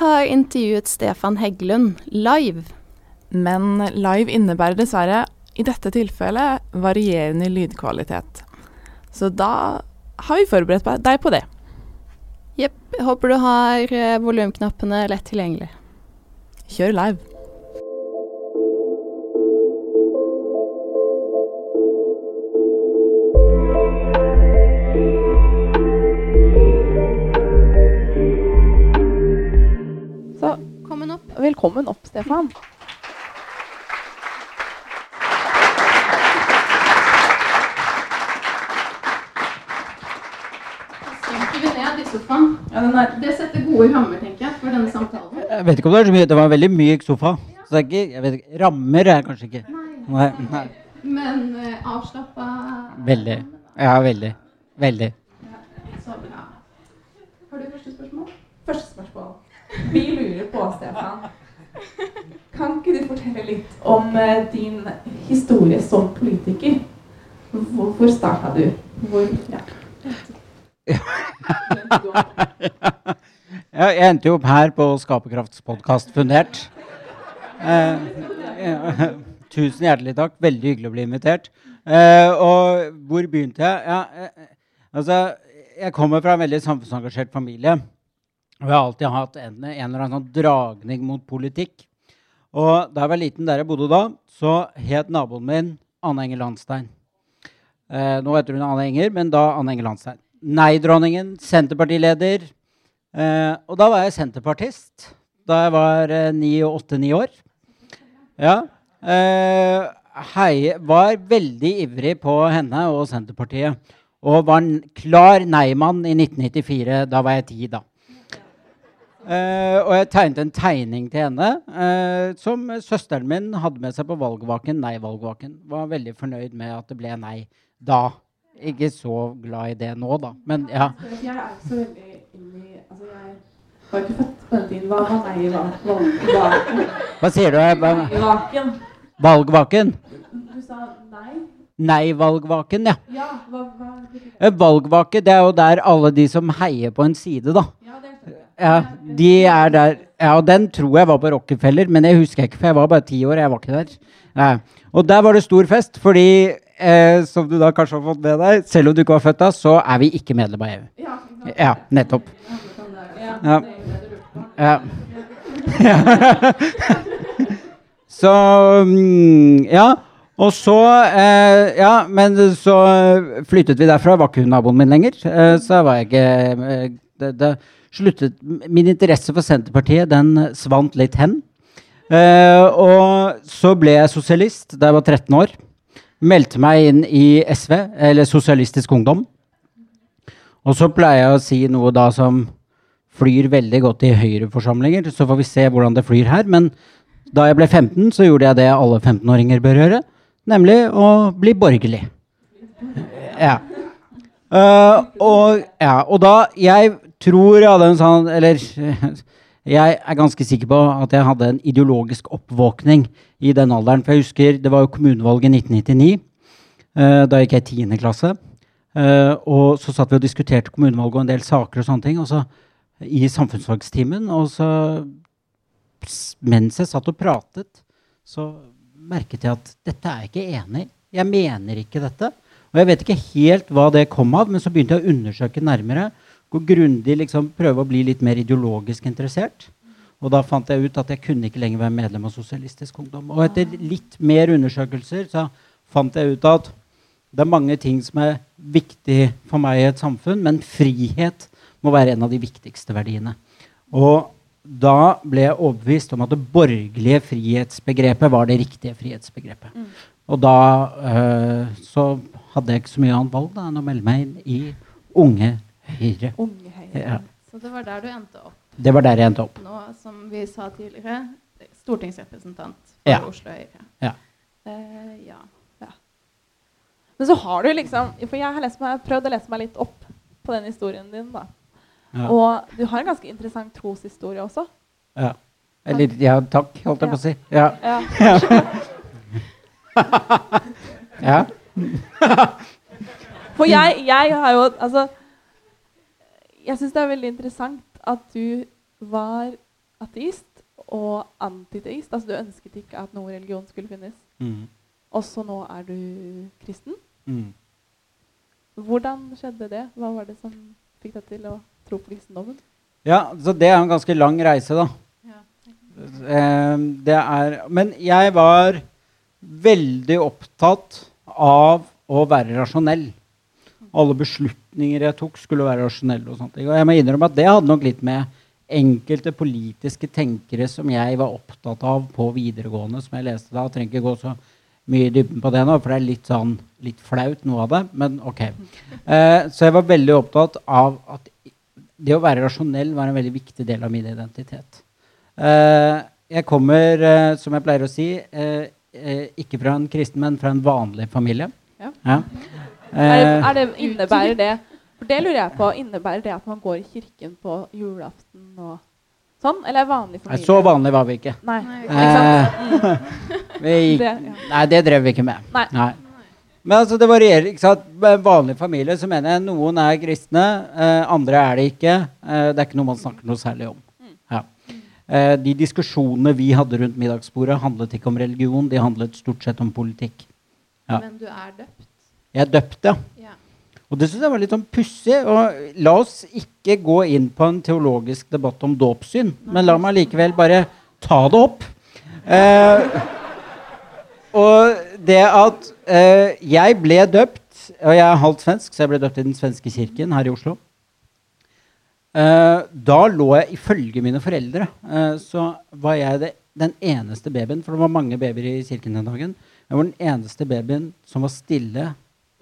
har intervjuet Stefan Heggelund live. Men live innebærer dessverre i dette tilfellet varierende lydkvalitet. Så da har vi forberedt deg på det. Jepp. Håper du har eh, volumknappene lett tilgjengelig. Kjør live. Velkommen opp. Stefan. Ja, den er Det setter gode rammer, tenker jeg, for denne samtalen. Jeg vet ikke om det er så mye. Det var en veldig myk sofa. Så det er ikke, jeg vet ikke, Rammer er kanskje ikke. Nei. nei. Men uh, avslappa Veldig. Ja, veldig. Veldig. Så bra. Har du første spørsmål? Første spørsmål. Vi lurer på, Stefan. Kan ikke du fortelle litt om eh, din historie som politiker? Hvor, starta du? Hvor, ja. Ja, jeg endte jo opp her på Skaperkraftspodkast fundert. Eh, tusen hjertelig takk. Veldig hyggelig å bli invitert. Eh, og hvor begynte jeg? Ja, eh, altså, jeg kommer fra en veldig samfunnsengasjert familie. Og jeg har alltid hatt en, en eller annen sånn dragning mot politikk. Og da jeg var liten der jeg bodde da, så het naboen min Anne Enger Landstein. Eh, nå heter hun Anne Enger, men da Anne Enger Landstein. Nei-dronningen, Senterpartileder. Eh, og da var jeg senterpartist da jeg var åtte-ni åtte-ni år. Ja. Eh, hei, var veldig ivrig på henne og Senterpartiet. Og var en klar nei-mann i 1994. Da var jeg ti, da. Eh, og jeg tegnet en tegning til henne uh, som søsteren min hadde med seg på valgvaken. Nei-valgvaken. Var veldig fornøyd med at det ble nei da. Ikke så glad i det nå, da. Men ja. Jeg er ikke så veldig inni Altså, jeg var ikke født på den tiden. Hva var nei-valgvaken? Hva sier du? Valgvaken. Vaken. Valgvaken? Du sa nei? Nei-valgvaken, ja. Ja, hva, hva? Eh, Valgvake, det er jo der alle de som heier på en side, da. Ja, det jeg. Ja, de er der. Ja, og den tror jeg var på Rockefeller, men jeg husker ikke, for jeg var bare ti år. Jeg var ikke der. Ja. Og der var det stor fest, fordi eh, som du da kanskje har fått med deg, selv om du ikke var født da, så er vi ikke medlem av EU. Ja? Ja, nettopp. Ja, Ja. det det på. Så mm, Ja. Og så eh, Ja, men så flyttet vi derfra. Var ikke hun naboen min lenger. Eh, så var jeg ikke eh, det, det sluttet Min interesse for Senterpartiet, den svant litt hen. Eh, og så ble jeg sosialist da jeg var 13 år. Meldte meg inn i SV, eller Sosialistisk Ungdom. Og så pleier jeg å si noe da som flyr veldig godt i Høyre-forsamlinger. Så får vi se hvordan det flyr her. Men da jeg ble 15, så gjorde jeg det alle 15-åringer bør gjøre. Nemlig å bli borgerlig. Ja. Uh, og, ja. og da Jeg tror jeg hadde en sånn Eller jeg er ganske sikker på at jeg hadde en ideologisk oppvåkning i den alderen. For jeg husker det var jo kommunevalget i 1999. eh, da gikk jeg i 10. klasse. Eh, og så satt vi og diskuterte kommunevalget og en del saker og sånne ting. Og så i samfunnsfagstimen. Og så mens jeg satt og pratet, så merket jeg at dette er jeg ikke enig i. Jeg mener ikke dette. Og jeg vet ikke helt hva det kom av, men så begynte jeg å undersøke nærmere. Gå grundig, liksom prøve å bli litt mer ideologisk interessert. Og da fant jeg ut at jeg kunne ikke lenger være medlem av Sosialistisk Ungdom. Og etter litt mer undersøkelser så fant jeg ut at det er mange ting som er viktig for meg i et samfunn, men frihet må være en av de viktigste verdiene. Og da ble jeg overbevist om at det borgerlige frihetsbegrepet var det riktige frihetsbegrepet. Og da øh, så hadde jeg ikke så mye annet valg da, enn å melde meg inn i Unge Høyre. Unge Høyre. Ja. Så det var der du endte opp Det var der jeg endte opp. nå, som vi sa tidligere. Stortingsrepresentant for Ja. Oslo Høyre. Ja. Uh, ja. Men så har du liksom For jeg har lest meg, prøvd å lese meg litt opp på den historien din. da. Ja. Og du har en ganske interessant troshistorie også. Ja. Eller ja, takk, holdt jeg på å si. Ja. Ja. ja. For jeg, jeg har jo Altså Jeg syns det er veldig interessant at du var ateist og antiteist. Altså du ønsket ikke at noe religion skulle finnes. Mm. Og så nå er du kristen. Mm. Hvordan skjedde det? Hva var det som fikk deg til å tro på kristendommen? Ja, så det er en ganske lang reise, da. Ja. Eh, det er Men jeg var veldig opptatt av å være rasjonell. Alle beslutninger jeg tok, skulle være rasjonelle. Og sånt. Og jeg må innrømme at det hadde nok litt med enkelte politiske tenkere som jeg var opptatt av på videregående, som jeg leste da. Jeg trenger ikke gå så mye i dybden på det nå, for det er litt sånn litt flaut, noe av det. Men ok. Eh, så jeg var veldig opptatt av at det å være rasjonell var en veldig viktig del av min identitet. Eh, jeg kommer, eh, som jeg pleier å si, eh, eh, ikke fra en kristen, men fra en vanlig familie. Ja. Ja. Er det, Eh, er det, innebærer det For det lurer jeg på. Innebærer det at man går i kirken på julaften og sånn? Eller er vanlig nei, familie? så vanlig var vi ikke. Nei. Nei, Ikke sant? Vi gikk, nei, det drev vi ikke med. Nei. Men altså, det varierer. ikke sant? Med en vanlig familie så mener jeg noen er kristne, eh, andre er det ikke. Eh, det er ikke noe man snakker noe særlig om. Ja. Eh, de diskusjonene vi hadde rundt middagsbordet, handlet ikke om religion, de handlet stort sett om politikk. Ja. Men du er døpt. Jeg er døpt, ja. Ja. Og det syns jeg var litt sånn pussig. Og la oss ikke gå inn på en teologisk debatt om dåpssyn, men la meg likevel bare ta det opp. Eh, og det at eh, jeg ble døpt, og jeg er halvt svensk, så jeg ble døpt i den svenske kirken her i Oslo. Eh, da lå jeg ifølge mine foreldre eh, så var jeg det, den eneste babyen, for det var mange babyer i kirken den dagen. Jeg var den eneste babyen som var stille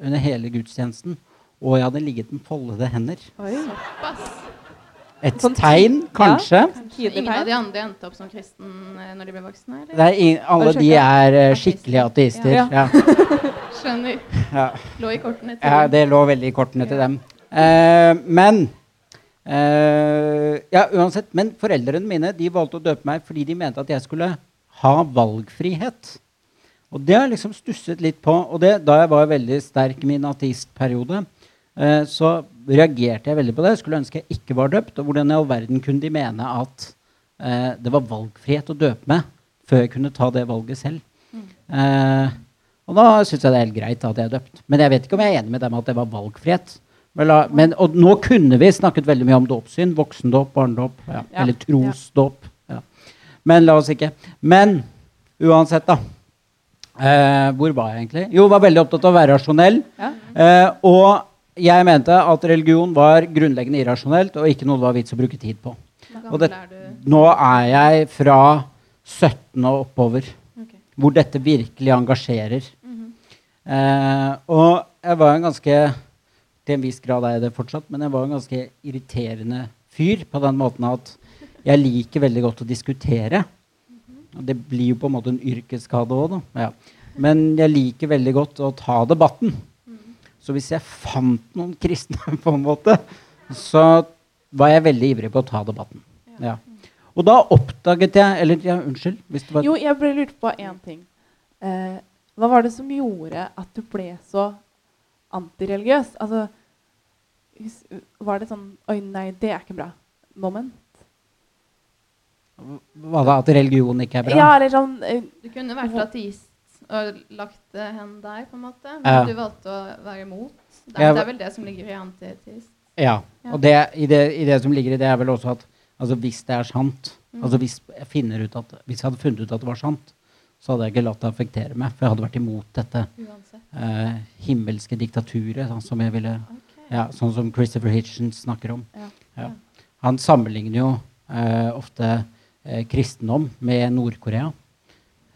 under hele gudstjenesten. Og jeg hadde ligget med foldede hender. Oi. Et Sånn tegn, kanskje. Så ingen av de andre endte opp som kristen eh, når de ble voksne? Det er ing- alle de er eh, skikkelige ateister. Ja. Ja. Skjønner. Ja. Lå i kortene til Ja, det lå veldig i kortene til dem. Eh, men eh, Ja, uansett. Men foreldrene mine de valgte å døpe meg fordi de mente at jeg skulle ha valgfrihet. Og det har jeg liksom stusset litt på. Og det, da jeg var veldig sterk i min ateistperiode, eh, så reagerte jeg veldig på det. Jeg skulle ønske jeg ikke var døpt. Og hvordan i all verden kunne de mene at eh, det var valgfrihet å døpe meg før jeg kunne ta det valget selv? Eh, og da syns jeg det er helt greit at jeg er døpt. Men jeg vet ikke om jeg er enig med dem at det var valgfrihet. Men, og nå kunne vi snakket veldig mye om dåpssyn. Voksendåp, barnedåp. Ja, Ja. Eller trosdåp. Ja. Men la oss ikke. Men uansett, da. Eh, hvor var jeg egentlig? Jo, var veldig opptatt av å være rasjonell. Ja. Eh, og jeg mente at religion var grunnleggende irrasjonelt og ikke noe det var vits å bruke tid på. Det- er? Nå er jeg fra 17 og oppover, okay. hvor dette virkelig engasjerer. Mhm. Eh, og jeg var en ganske Til en viss grad er jeg det fortsatt, men jeg var en ganske irriterende fyr på den måten at jeg liker veldig godt å diskutere. Det blir jo på en måte en yrkesskade òg, da. Ja. Men jeg liker veldig godt å ta debatten. Så hvis jeg fant noen kristne, på en måte, så var jeg veldig ivrig på å ta debatten. Ja. Og da oppdaget jeg Eller ja, unnskyld. Jo, jeg ble lurt på én ting. Eh, hva var det som gjorde at du ble så antireligiøs? Altså, var det sånn Oi, nei, det er ikke bra. Moment? Hva da? At religion ikke er bra? Ja, eller sånn eh, Du kunne vært ateist og lagt det hen der, på en måte. Men Ja. du valgte å være imot. Det er, det er vel det som ligger i antiteist. Ja, Ja. og det, i, det, i det som ligger i det, er vel også at altså, hvis det er sant Mm. altså hvis jeg, ut at, hvis jeg hadde funnet ut at det var sant, så hadde jeg ikke latt det affektere meg. For jeg hadde vært imot dette eh, himmelske diktaturet, sånn som jeg ville okay. ja, Sånn som Christopher Hitchens snakker om. Ja. Ja. Han sammenligner jo eh, ofte kristendom med Nord-Korea.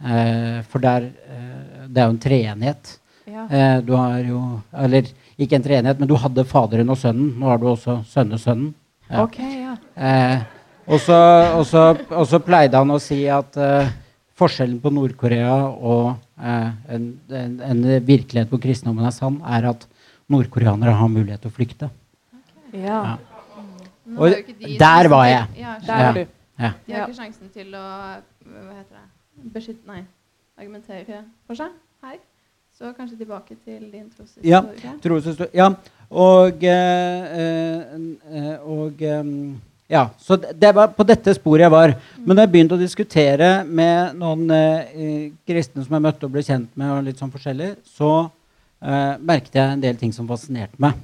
Eh, for der eh, Det er jo en treenighet. ja. Eh, du har jo Eller ikke en treenighet, men du hadde Faderen og Sønnen. Nå har du også Sønnesønnen. Ja. OK, ja. Eh, og, så, og, så, og så pleide han å si at eh, forskjellen på Nord-Korea og eh, en, en, en virkelighet hvor kristendommen er sann, er at nordkoreanere har mulighet til å flykte. ja. Ja. Og jo ikke de der var jeg. Ja, Der Ja. var du. Ja. De har ikke sjansen til å hva heter det, beskytte Nei, argumentere for seg her. Så kanskje tilbake til din Ja. troshistorie. Troshistorie. Ja. Og, eh, eh, eh, og eh, ja, så det var på dette sporet jeg var. Men da jeg begynte å diskutere med noen eh, kristne som jeg møtte og ble kjent med, og litt sånn forskjellig, så eh, merket jeg en del ting som fascinerte meg.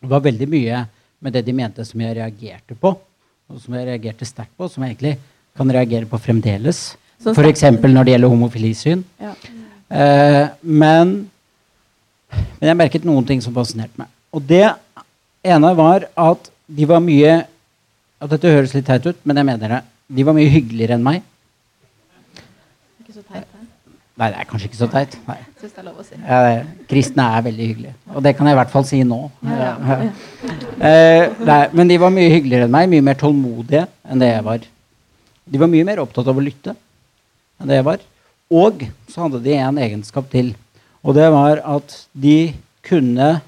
Det var veldig mye med det de mente som jeg reagerte på, og som jeg reagerte sterkt på, som jeg egentlig kan reagere på fremdeles. F.eks. når det gjelder homofilisyn. Ja. Eh, men, men jeg merket noen ting som fascinerte meg. Og det ene var at de var mye og Dette høres litt teit ut, men jeg mener det. De var mye hyggeligere enn meg. Ikke så teit, hæ? Nei, det er kanskje ikke så teit. Nei. Synes det er lov å si. Eh, kristne er veldig hyggelige. Og det kan jeg i hvert fall si nå. Ja, ja. Eh, nei, men de var mye hyggeligere enn meg, mye mer tålmodige enn det jeg var. De var mye mer opptatt av å lytte enn det jeg var. Og så hadde de en egenskap til. Og det var at de kunne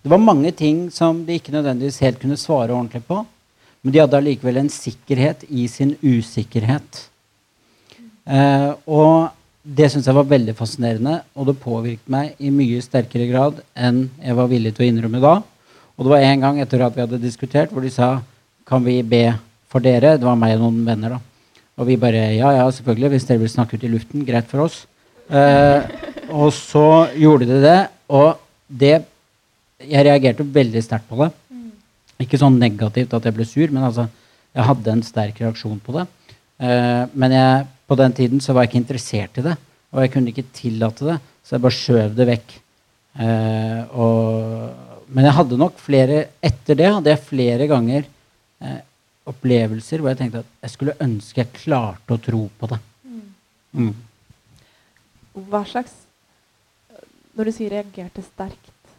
Det var mange ting som de ikke nødvendigvis helt kunne svare ordentlig på. Men de hadde allikevel en sikkerhet i sin usikkerhet. Eh, og det syns jeg var veldig fascinerende, og det påvirket meg i mye sterkere grad enn jeg var villig til å innrømme da. Og det var en gang etter at vi hadde diskutert, hvor de sa kan vi be for dere? Det var meg og noen venner, da. Og vi bare ja, ja, selvfølgelig. Hvis dere vil snakke ut i luften, greit for oss. Eh, og så gjorde de det, og det Jeg reagerte veldig sterkt på det. Ikke sånn negativt at jeg ble sur, men altså, jeg hadde en sterk reaksjon på det. Eh, men jeg, på den tiden så var jeg ikke interessert i det, og jeg kunne ikke tillate det, så jeg bare skjøv det vekk. Eh, og, men jeg hadde nok flere Etter det hadde jeg flere ganger eh, opplevelser hvor jeg tenkte at jeg skulle ønske jeg klarte å tro på det. Mm. Hva slags Når du sier 'reagerte sterkt',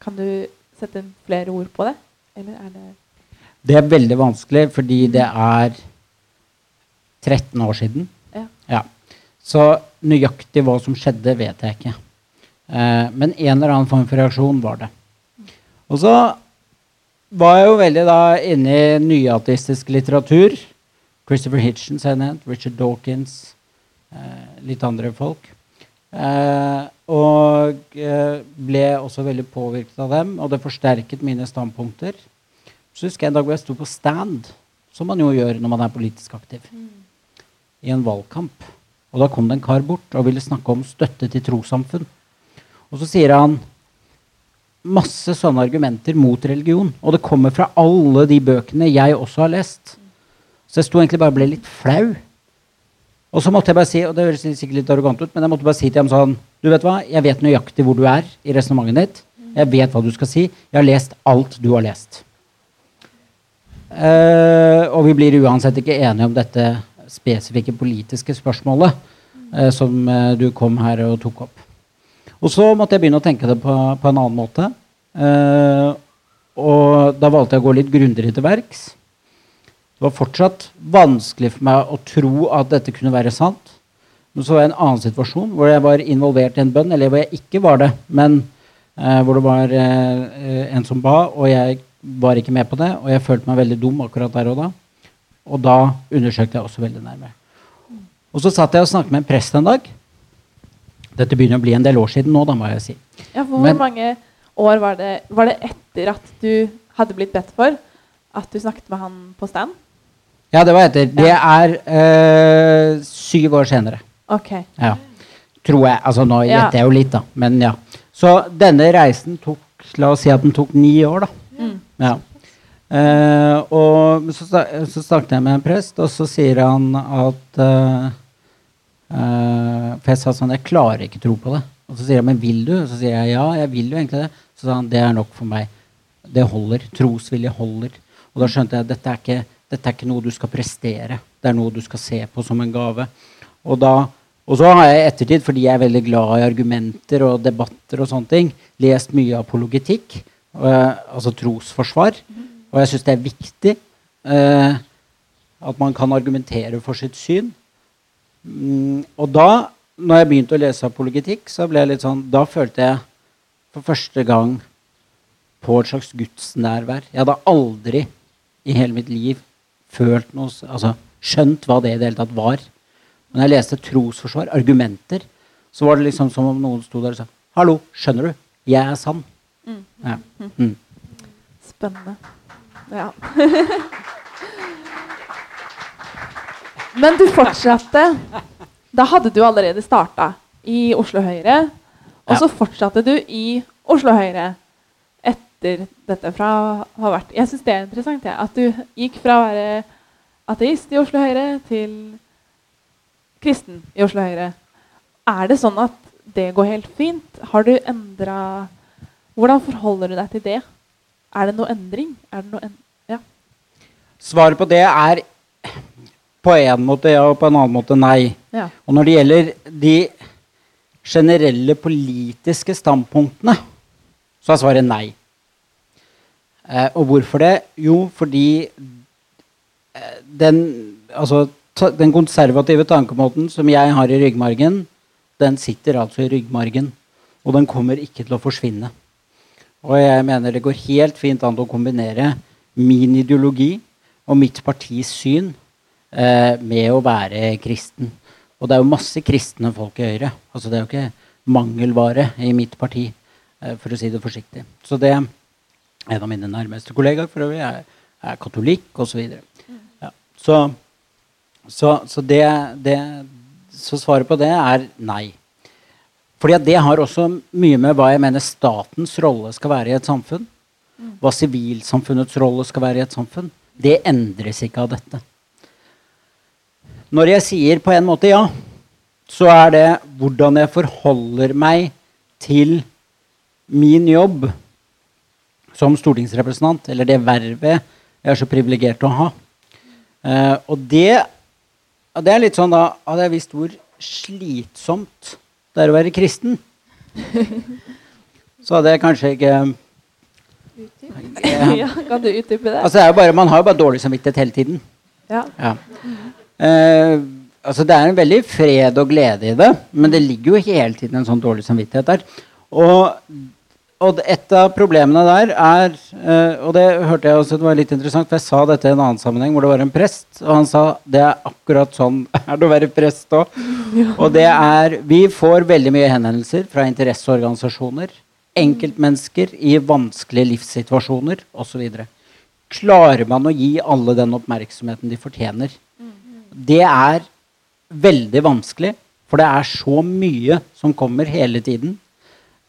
kan du sette flere ord på det? Eller er det Det er veldig vanskelig fordi det er 13 år siden. Ja. Så nøyaktig hva som skjedde, vet jeg ikke. Eh, men en eller annen form for reaksjon var det. Og så var jeg jo veldig da inne i nyateistisk litteratur. Christopher Hitchens er nevnt, Richard Dawkins, eh, litt andre folk. Eh, og eh, ble også veldig påvirket av dem, og det forsterket mine standpunkter. Så husker jeg en dag hvor jeg sto på stand, som man jo gjør når man er politisk aktiv, i en valgkamp. Og da kom det en kar bort og ville snakke om støtte til trossamfunn. Og så sier han masse sånne argumenter mot religion. Og det kommer fra alle de bøkene jeg også har lest. Så jeg sto egentlig bare og ble litt flau. Og så måtte jeg bare si, og det høres sikkert litt arrogant ut, men jeg måtte bare si til ham sånn Du vet hva, jeg vet nøyaktig hvor du er i resonnementet ditt. Jeg vet hva du skal si. Jeg har lest alt du har lest. Uh, og vi blir uansett ikke enige om dette spesifikke politiske spørsmålet eh, som eh, du kom her og tok opp. Og så måtte jeg begynne å tenke det på, på en annen måte. Eh, og da valgte jeg å gå litt grundigere til verks. Det var fortsatt vanskelig for meg å tro at dette kunne være sant. Men så var jeg en annen situasjon hvor jeg var involvert i en bønn, eller hvor jeg ikke var det, men eh, hvor det var eh, en som ba, og jeg var ikke med på det. Og jeg følte meg veldig dum akkurat der og da. Og da undersøkte jeg også veldig nærmere. Og så satt jeg og snakket med en prest en dag. Dette begynner å bli en del år siden nå, da må jeg si. Ja, for Hvor Men- mange år var det, var det etter at du hadde blitt bedt for at du snakket med han på stand? Ja, det var etter. Det er øh, syv år senere. Ok. Ja. Tror jeg. Altså nå Ja. gjetter jeg jo litt, da. Men ja. Så denne reisen tok La oss si at den tok ni år, da. Mm. Ja. Eh, og så, så snakket jeg med en prest, og så sier han at eh, For jeg sa sånn Jeg klarer ikke tro på det. Og så sier han men vil du? Og så sier jeg ja, jeg vil jo egentlig det. Så sa han det er nok for meg. Det holder. Trosvilje holder. Og da skjønte jeg at dette er ikke, dette er ikke noe du skal prestere. Det er noe du skal se på som en gave. Og, da, og så har jeg i ettertid, fordi jeg er veldig glad i argumenter og debatter, og sånne ting, lest mye apologetikk, altså trosforsvar. Og jeg syns det er viktig eh, at man kan argumentere for sitt syn. Mm, og da, når jeg begynte å lese apologetikk, så ble jeg litt sånn Da følte jeg for første gang på et slags gudsnærvær. Jeg hadde aldri i hele mitt liv følt noe Altså skjønt hva det i det hele tatt var. Men jeg leste trosforsvar, argumenter, så var det liksom som om noen sto der og sa Hallo, skjønner du? Jeg er sann. Mm. Ja. Mm. Spennende. Ja. Men du fortsatte. Da hadde du allerede starta i Oslo Høyre. Og så fortsatte du i Oslo Høyre etter dette fra å ha vært Jeg syns det er interessant, ja, at du gikk fra å være ateist i Oslo Høyre til kristen i Oslo Høyre. Er det sånn at det går helt fint? Har du endra Hvordan forholder du deg til det? Er det noe endring? Er det noe en ja. Svaret på det er på en måte ja, og på en annen måte nei. ja. Og når det gjelder de generelle politiske standpunktene, så er svaret nei. Eh, og hvorfor det? Jo, fordi eh, den, altså, den konservative tankemåten som jeg har i ryggmargen, den sitter altså i ryggmargen. Og den kommer ikke til å forsvinne. Og jeg mener det går helt fint an å kombinere min ideologi og mitt partis syn eh, med å være kristen. Og det er jo masse kristne folk i Høyre. Altså det er jo ikke mangelvare i mitt parti, eh, for å si det forsiktig. Så det en av mine nærmeste kollegaer for øvrig er, er katolikk osv. Så, ja. så, så, så, det, det, så svaret på det er nei. Fordi det har også mye med hva jeg mener statens rolle skal være i et samfunn. Hva sivilsamfunnets rolle skal være i et samfunn. Det endres ikke av dette. Når jeg sier på en måte ja, så er det hvordan jeg forholder meg til min jobb som stortingsrepresentant, eller det vervet jeg er så privilegert til å ha. Uh, og det, det er litt sånn da Hadde jeg visst hvor slitsomt det er å være kristen, så hadde jeg kanskje ikke ja. Kan du utdype det? Altså, det jo bare, man har jo bare dårlig samvittighet hele tiden. Ja. Ja. Uh, altså det er en veldig fred og glede i det, men det ligger jo hele tiden en sånn dårlig samvittighet der. Og, og et av problemene der er eh, Og det hørte jeg også det var litt interessant, for jeg sa dette i en annen sammenheng hvor det var en prest, og han sa det er akkurat sånn er det å være prest òg. Og det er Vi får veldig mye henvendelser fra interesseorganisasjoner, enkeltmennesker i vanskelige livssituasjoner osv. Klarer man å gi alle den oppmerksomheten de fortjener? Det er veldig vanskelig, for det er så mye som kommer hele tiden.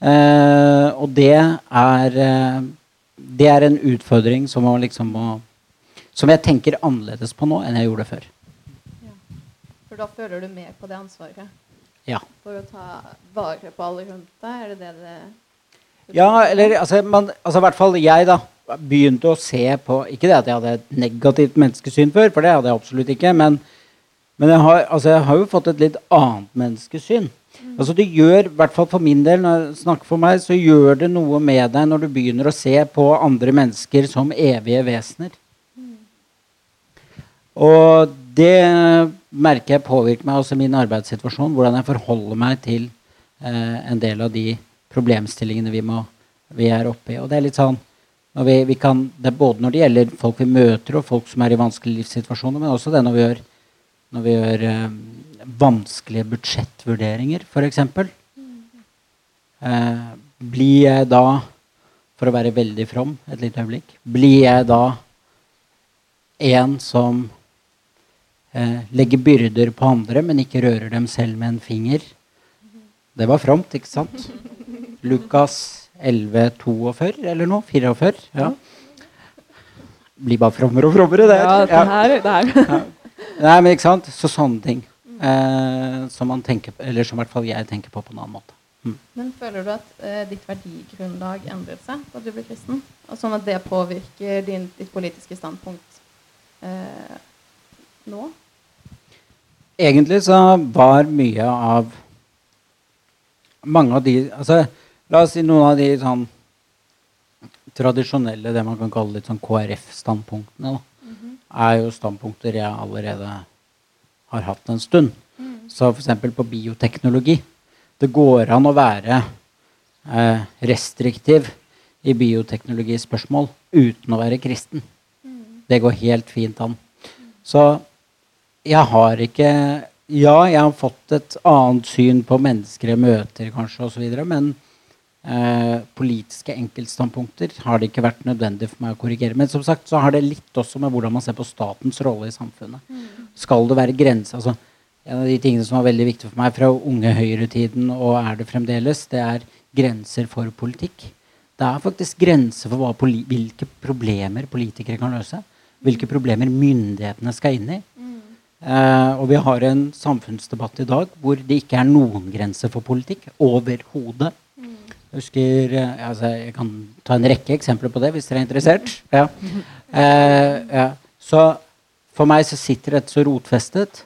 Eh, og det er eh, Det er en utfordring som, man liksom må, som jeg tenker annerledes på nå enn jeg gjorde før. For da føler du mer på det ansvaret Ja. for å ta vare på alle rundt deg? Er det det det Ja, eller altså, man, altså i hvert fall jeg, da. Begynte å se på Ikke det at jeg hadde et negativt menneskesyn før, for det hadde jeg absolutt ikke. Men, men jeg, har, altså, jeg har jo fått et litt annet menneskesyn. Altså det gjør, i hvert fall for min del, når jeg snakker for meg, så gjør det noe med deg når du begynner å se på andre mennesker som evige vesener. Og det merker jeg påvirker meg også i min arbeidssituasjon. Hvordan jeg forholder meg til eh, en del av de problemstillingene vi, må, vi er oppe i. Og det er litt sånn når vi, vi kan, det er Både når det gjelder folk vi møter, og folk som er i vanskelige livssituasjoner, men også det når vi gjør, når vi gjør eh, vanskelige budsjettvurderinger, f.eks. Eh, blir jeg da, for å være veldig from et lite øyeblikk, blir jeg da en som eh, legger byrder på andre, men ikke rører dem selv med en finger? Det var fromt, ikke sant? Lukas 11,42 eller noe? 44? Ja. Blir bare frommere og frommere, det. Ja, det her, det her. Nei, men ikke sant? Så sånne ting. Eh, som man tenker på, eller som i hvert fall jeg tenker på på en annen måte. Mm. Men føler du at eh, ditt verdigrunnlag endret seg da du ble kristen? Og sånn at det påvirker din, ditt politiske standpunkt eh, nå? Egentlig så var mye av mange av de altså, La oss si noen av de sånn tradisjonelle, det man kan kalle litt sånn KrF-standpunktene, da, er jo standpunkter jeg allerede har hatt en stund. Så f.eks. på bioteknologi. Det går an å være eh, restriktiv i bioteknologispørsmål uten å være kristen. Det går helt fint an. Så jeg har ikke Ja, jeg har fått et annet syn på mennesker jeg møter, kanskje, osv., men, politiske enkeltstandpunkter har det ikke vært nødvendig for meg å korrigere. Men som sagt så har det litt også med hvordan man ser på statens rolle i samfunnet. Skal det være grenser altså, En av de tingene som var veldig viktig for meg fra unge høyretiden, og er det fremdeles, det er grenser for politikk. Det er faktisk grenser for poli hvilke problemer politikere kan løse. Hvilke problemer myndighetene skal inn i. Eh, og vi har en samfunnsdebatt i dag hvor det ikke er noen grenser for politikk overhodet. Jeg husker, eh, altså jeg kan ta en rekke eksempler på det hvis dere er interessert. Ja. Eh, ja. Så for meg så sitter dette så rotfestet.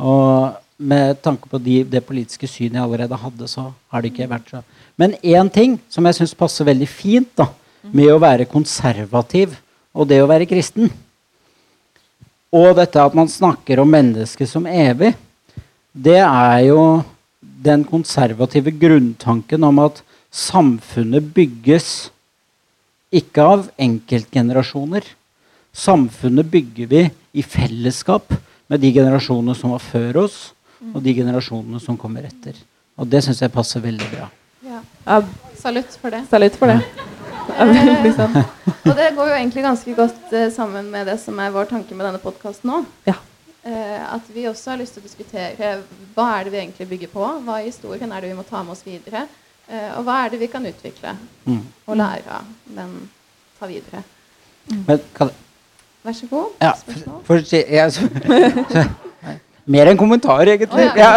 Og med tanke på de, det politiske synet jeg allerede hadde, så har det ikke vært så Men én ting som jeg syns passer veldig fint da, med å være konservativ og det å være kristen, og dette at man snakker om mennesket som evig, det er jo den konservative grunntanken om at samfunnet bygges ikke av enkeltgenerasjoner. Samfunnet bygger vi i fellesskap med de generasjonene som var før oss, og de generasjonene som kommer etter. Og det syns jeg passer veldig bra. Ja. Ja, Salutt for det. Salutt for det. Ja. Og det går jo egentlig ganske godt eh, sammen med det som er vår tanke med denne podkasten òg. Ja. Eh, at vi også har lyst til å diskutere hva er det vi egentlig bygger på. Hva i historien er det vi må ta med oss videre? Eh, og hva er det vi kan utvikle Mm. og lære av, men ta videre. Men kan, Vær så god. ja, for, for, jeg, så, mer enn kommentar, egentlig. Oh, ja.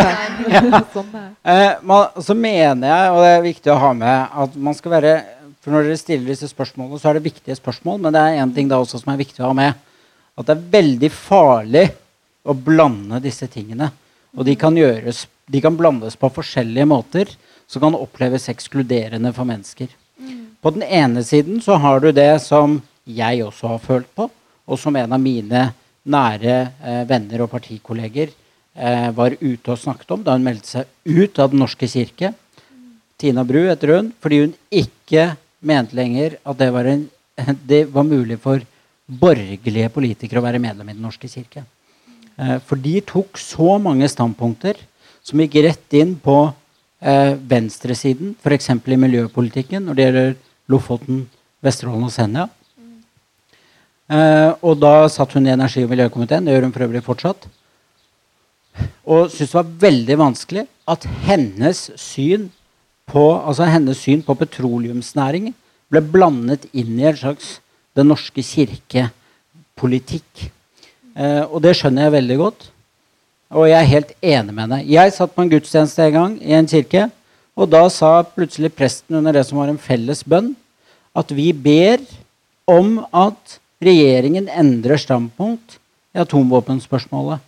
Ja. Sånn. Eh, man, så mener jeg, og det er viktig å ha med, at man skal være For når dere stiller disse spørsmålene, så er det viktige spørsmål, men det er en ting da også som er viktig å ha med. At det er veldig farlig å blande disse tingene. Og de kan, gjøres, de kan blandes på forskjellige måter som kan oppleves ekskluderende for mennesker. På den ene siden så har du det som jeg også har følt på, og som en av mine nære eh, venner og partikolleger eh, var ute og snakket om da hun meldte seg ut av Den norske kirke. Tina Bru heter hun, fordi hun ikke mente lenger at det var, en, det var mulig for borgerlige politikere å være medlem i Den norske kirke. Eh, for de tok så mange standpunkter som gikk rett inn på eh, venstresiden, f.eks. i miljøpolitikken når det gjelder Lofoten, Vesterålen og Senja. Eh, og da satt hun i energi- og miljøkomiteen, det gjør hun for øvrig fortsatt. Og syntes det var veldig vanskelig at hennes syn på, altså hennes syn på petroleumsnæringen ble blandet inn i en slags Den norske kirke-politikk. Eh, og det skjønner jeg veldig godt. Og jeg er helt enig med henne. Jeg satt på en gudstjeneste en gang i en kirke, og da sa plutselig presten under det som var en felles bønn, at vi ber om at regjeringen endrer standpunkt i atomvåpenspørsmålet.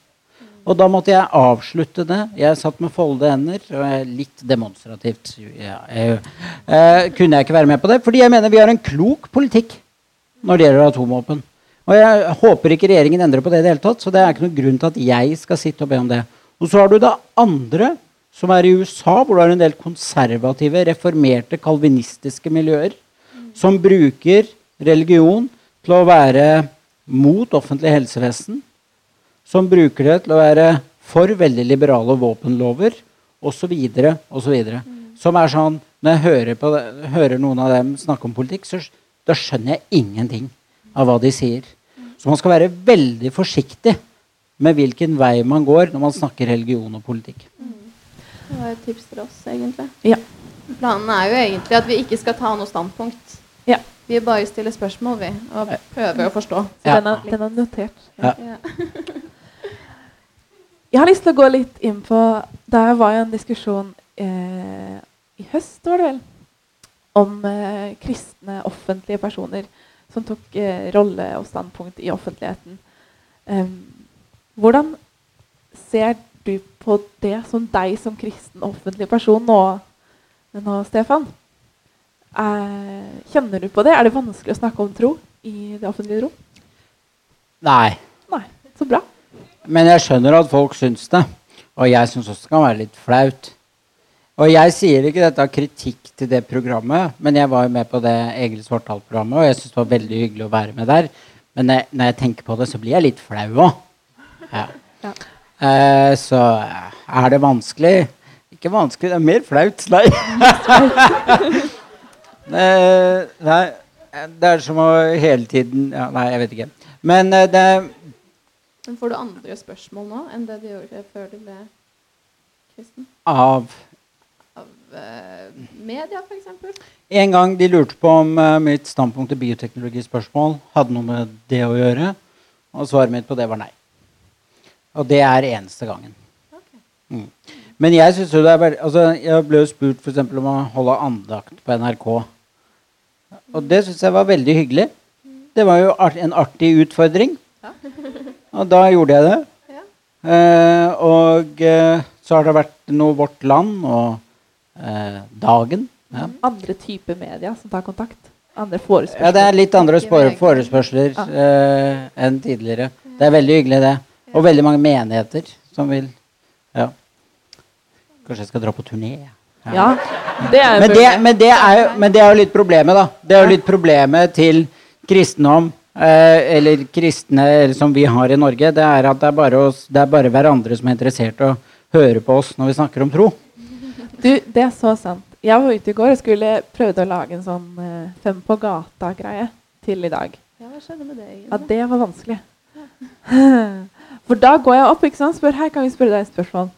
Og da måtte jeg avslutte det. Jeg satt med foldede hender. og Litt demonstrativt. Ja, jeg, eh, kunne jeg ikke være med på det. Fordi jeg mener vi har en klok politikk når det gjelder atomvåpen. Og jeg håper ikke regjeringen endrer på det i det hele tatt. Så det er ikke noen grunn til at jeg skal sitte og be om det. Og så har du da andre, som er i USA, hvor du har en del konservative, reformerte, kalvinistiske miljøer, som bruker religion til å være mot offentlig helsevesen som bruker det til å være for veldig liberale våpenlover osv. osv. Som er sånn Når jeg hører, på det, hører noen av dem snakke om politikk, så da skjønner jeg ingenting av hva de sier. Så man skal være veldig forsiktig med hvilken vei man går når man snakker religion og politikk. Det var et tips til oss, egentlig. Ja. Planen er jo egentlig at vi ikke skal ta noe standpunkt. Ja. Vi bare stiller spørsmål, vi, og prøver å forstå. Så Ja. den, er, den er notert. Ja. Ja. Jeg har lyst til å gå litt inn på Der var jo en diskusjon eh, i høst, var det vel, om eh, kristne offentlige personer som tok eh, rolle og standpunkt i offentligheten. Em, hvordan ser du på det som deg som kristen offentlig person nå, nå Stefan? Eh, kjenner du på det? Er det vanskelig å snakke om tro i det offentlige rom? Nei. Nei. Så bra. Men jeg skjønner at folk syns det. Og jeg syns også det kan være litt flaut. Og jeg sier ikke dette av kritikk til det programmet, men jeg var jo med på det Egil Svartdal-programmet, og jeg syns det var veldig hyggelig å være med der. Men jeg, når jeg tenker på det, så blir jeg litt flau òg. Ja. Ja. Eh, så er det vanskelig? Ikke vanskelig, det er mer flaut. Nei. Eh, nei, det er som å hele tiden ja, Nei, jeg vet ikke. Men eh, det Men får du andre spørsmål nå enn det du gjorde før du ble kristen? av eh, media, f.eks.? En gang de lurte på om eh, mitt standpunkt til bioteknologispørsmål hadde noe med det å gjøre. Og svaret mitt på det var nei. Og det er eneste gangen. Okay. Mm. Men jeg synes jo det er veldig altså, Jeg ble jo spurt for eksempel om å holde andakt på NRK. Og det syns jeg var veldig hyggelig. Det var jo art en artig utfordring. Ja. Og da gjorde jeg det. Ja. Eh, og eh, så har det vært noe Vårt Land og eh, Dagen. Ja. Andre typer media som tar kontakt? Andre forespørsler? ja, det er litt andre forespørsler Ja. eh, enn tidligere. Det er veldig hyggelig, det. Og veldig mange menigheter som vil Ja. Kanskje jeg skal dra på turné. Ja, det er Men det, men, det er jo, men det er jo litt problemet, da. Det er jo litt problemet til kristendom, eh, eller kristne eller som vi har i Norge, det er at det er, bare oss, det er bare hverandre som er interessert i å høre på oss når vi snakker om tro. Du, det er så sant. Jeg var ute i går og skulle prøvde å lage en sånn uh, Fem på gata-greie til i dag. Ja, hva skjedde med det Ja, det var vanskelig. For da går jeg opp ikke sant? spør her kan vi spørre deg et spørsmål.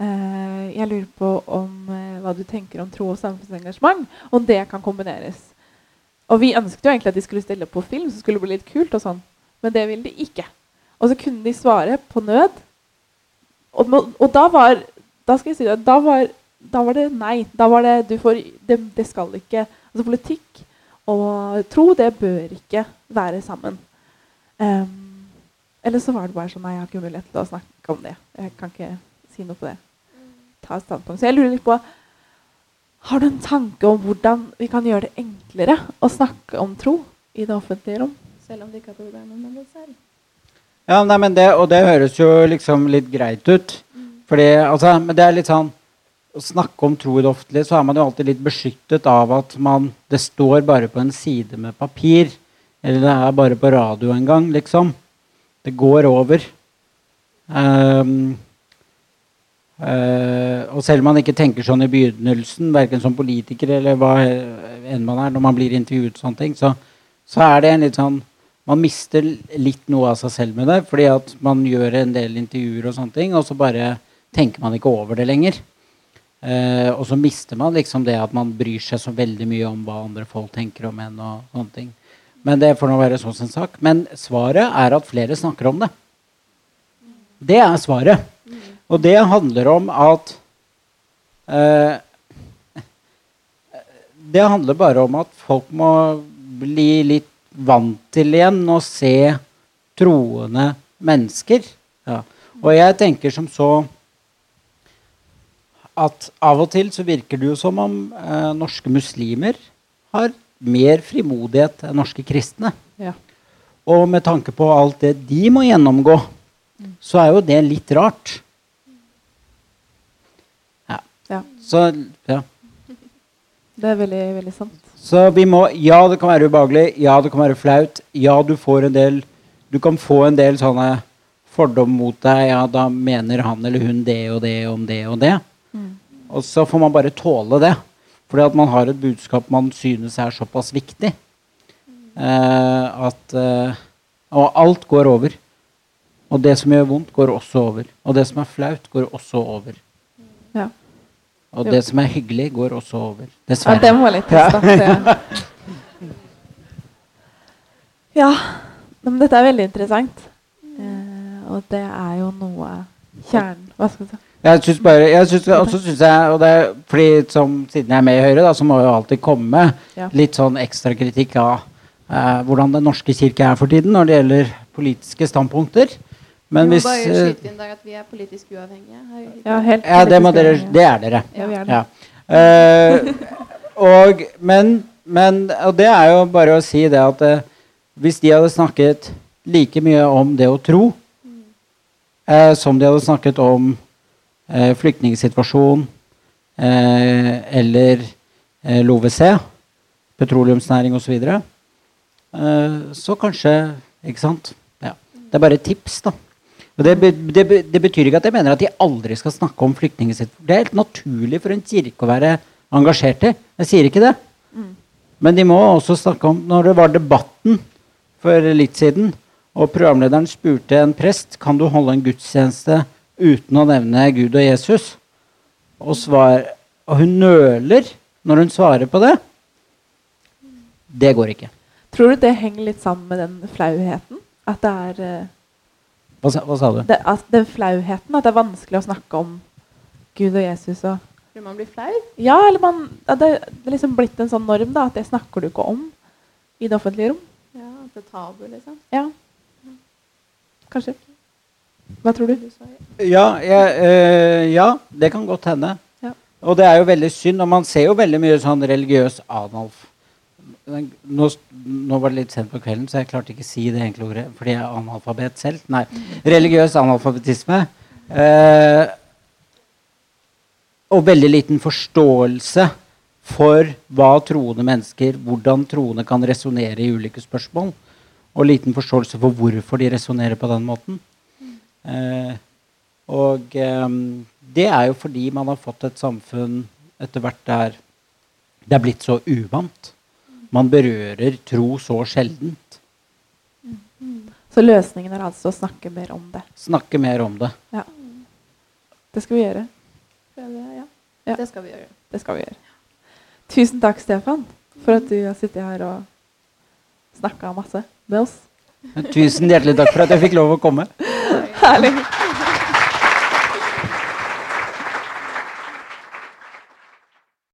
Uh, jeg lurer på om uh, hva du tenker om tro og samfunnsengasjement. Om det kan kombineres. Og vi ønsket jo egentlig at de skulle stille på film, så skulle det bli litt kult. og sånn. Men det ville de ikke. Og så kunne de svare på nød. Og, og da var da skal jeg si det, da var, da var det nei. Da var det du får, det, det skal ikke Altså politikk og tro, det bør ikke være sammen. Um, eller så var det bare sånn Nei, jeg har ikke mulighet til å snakke om det. Jeg kan ikke si noe på det. Ta et standpunkt. Så jeg lurer litt på Har du en tanke om hvordan vi kan gjøre det enklere å snakke om tro i det offentlige rom? Selv om det ikke har problemer med det selv. Ja, nei, men det, Og det høres jo liksom litt greit ut. Fordi, altså, men det er litt sånn Å snakke om tro i det offentlige, så er man jo alltid litt beskyttet av at man Det står bare på en side med papir. Eller det er bare på radio en gang, liksom. Det går over. Um, uh, og selv om man ikke tenker sånn i begynnelsen, verken som politiker eller hva enn man er, når man blir intervjuet, sånne ting, så, så er det en litt sånn Man mister litt noe av seg selv med det, fordi at man gjør en del intervjuer, og sånne ting, og så bare tenker man ikke over det lenger. Eh, og så mister man liksom det at man bryr seg så veldig mye om hva andre folk tenker om en. og sånne ting. Men det får nå være sånn sin sak. Men svaret er at flere snakker om det. Det er svaret. Og det handler om at eh, Det handler bare om at folk må bli litt vant til igjen å se troende mennesker. Ja. Og jeg tenker som så at av og til så virker det jo som om eh, norske muslimer har mer frimodighet enn norske kristne. Ja. Og med tanke på alt det de må gjennomgå, så er jo det litt rart. Ja. Ja. Så, ja. Det er veldig, veldig sant. så vi må Ja, det kan være ubehagelig. Ja, det kan være flaut. Ja, du får en del Du kan få en del sånne fordom mot deg. Ja, da mener han eller hun det og det om det og det. Og så får man bare tåle det. Fordi at man har et budskap man synes er såpass viktig. Eh, at eh, Og alt går over. Og det som gjør vondt, går også over. Og det som er flaut, går også over. Ja. Og Jo. det som er hyggelig, går også over. Ja, Dessverre. må litt da. Ja. Men dette er veldig interessant. Eh, og det er jo noe kjernen Hva skal du si? Jeg syns bare, jeg synes, også synes jeg, og det er fordi som, Siden jeg er med i Høyre, da, så må jo alltid komme Ja. litt sånn ekstra kritikk av eh, hvordan Den norske kirke er for tiden når det gjelder politiske standpunkter. Men vi må hvis bare eh, skyte inn der at vi er politisk uavhengige. her Ja, helt Ja, det, må dere, det er dere. Ja, vi er det. Ja. Eh, og, men, men Og det er jo bare å si det at eh, hvis de hadde snakket like mye om det å tro eh, som de hadde snakket om eh, flyktningsituasjon eh, eller eh, LoVC, petroleumsnæring osv., så, videre, eh, så kanskje Ikke sant? Ja. Det er bare et tips, da. Og det, det, det betyr ikke at jeg mener at de aldri skal snakke om flyktningsituasjonen. Det er helt naturlig for en kirke å være engasjert i. Jeg sier ikke det. Men de må også snakke om Når det var debatten for litt siden, og programlederen spurte en prest kan du holde en gudstjeneste uten å nevne Gud og Jesus, og, svar, og hun nøler når hun svarer på det, det går ikke. Tror du det henger litt sammen med den flauheten? At det er eh, Hva, sa- hva sa du? det, at den flauheten, at det er vanskelig å snakke om Gud og Jesus og Fordi man blir flau? Ja, eller man, at det, det er liksom blitt en sånn norm da, at det snakker du ikke om i det offentlige rom. Ja, at det er tabu, liksom. Ja. Kanskje. Hva tror du? Ja, jeg, eh, ja, det kan godt hende. Ja. Og det er jo veldig synd, og man ser jo veldig mye sånn religiøs analf... Nå, nå var det litt sent på kvelden, så jeg klarte ikke å si det enkle ordet fordi jeg er analfabet selv. Nei. Religiøs analfabetisme. Eh, og veldig liten forståelse for hva troende mennesker Hvordan troende kan resonnere i ulike spørsmål. Og liten forståelse for hvorfor de resonnerer på den måten. Eh, og eh, det er jo fordi man har fått et samfunn etter hvert der det er blitt så uvant. Man berører tro så sjeldent. Så løsningen er altså å snakke mer om det. Snakke mer om det. Ja. Det skal vi gjøre. Ja. Ja. Det skal vi gjøre. Det skal vi gjøre. Tusen takk, Stefan, for at du har sittet her og snakka masse med oss. Tusen hjertelig takk for at jeg fikk lov å komme. Vale.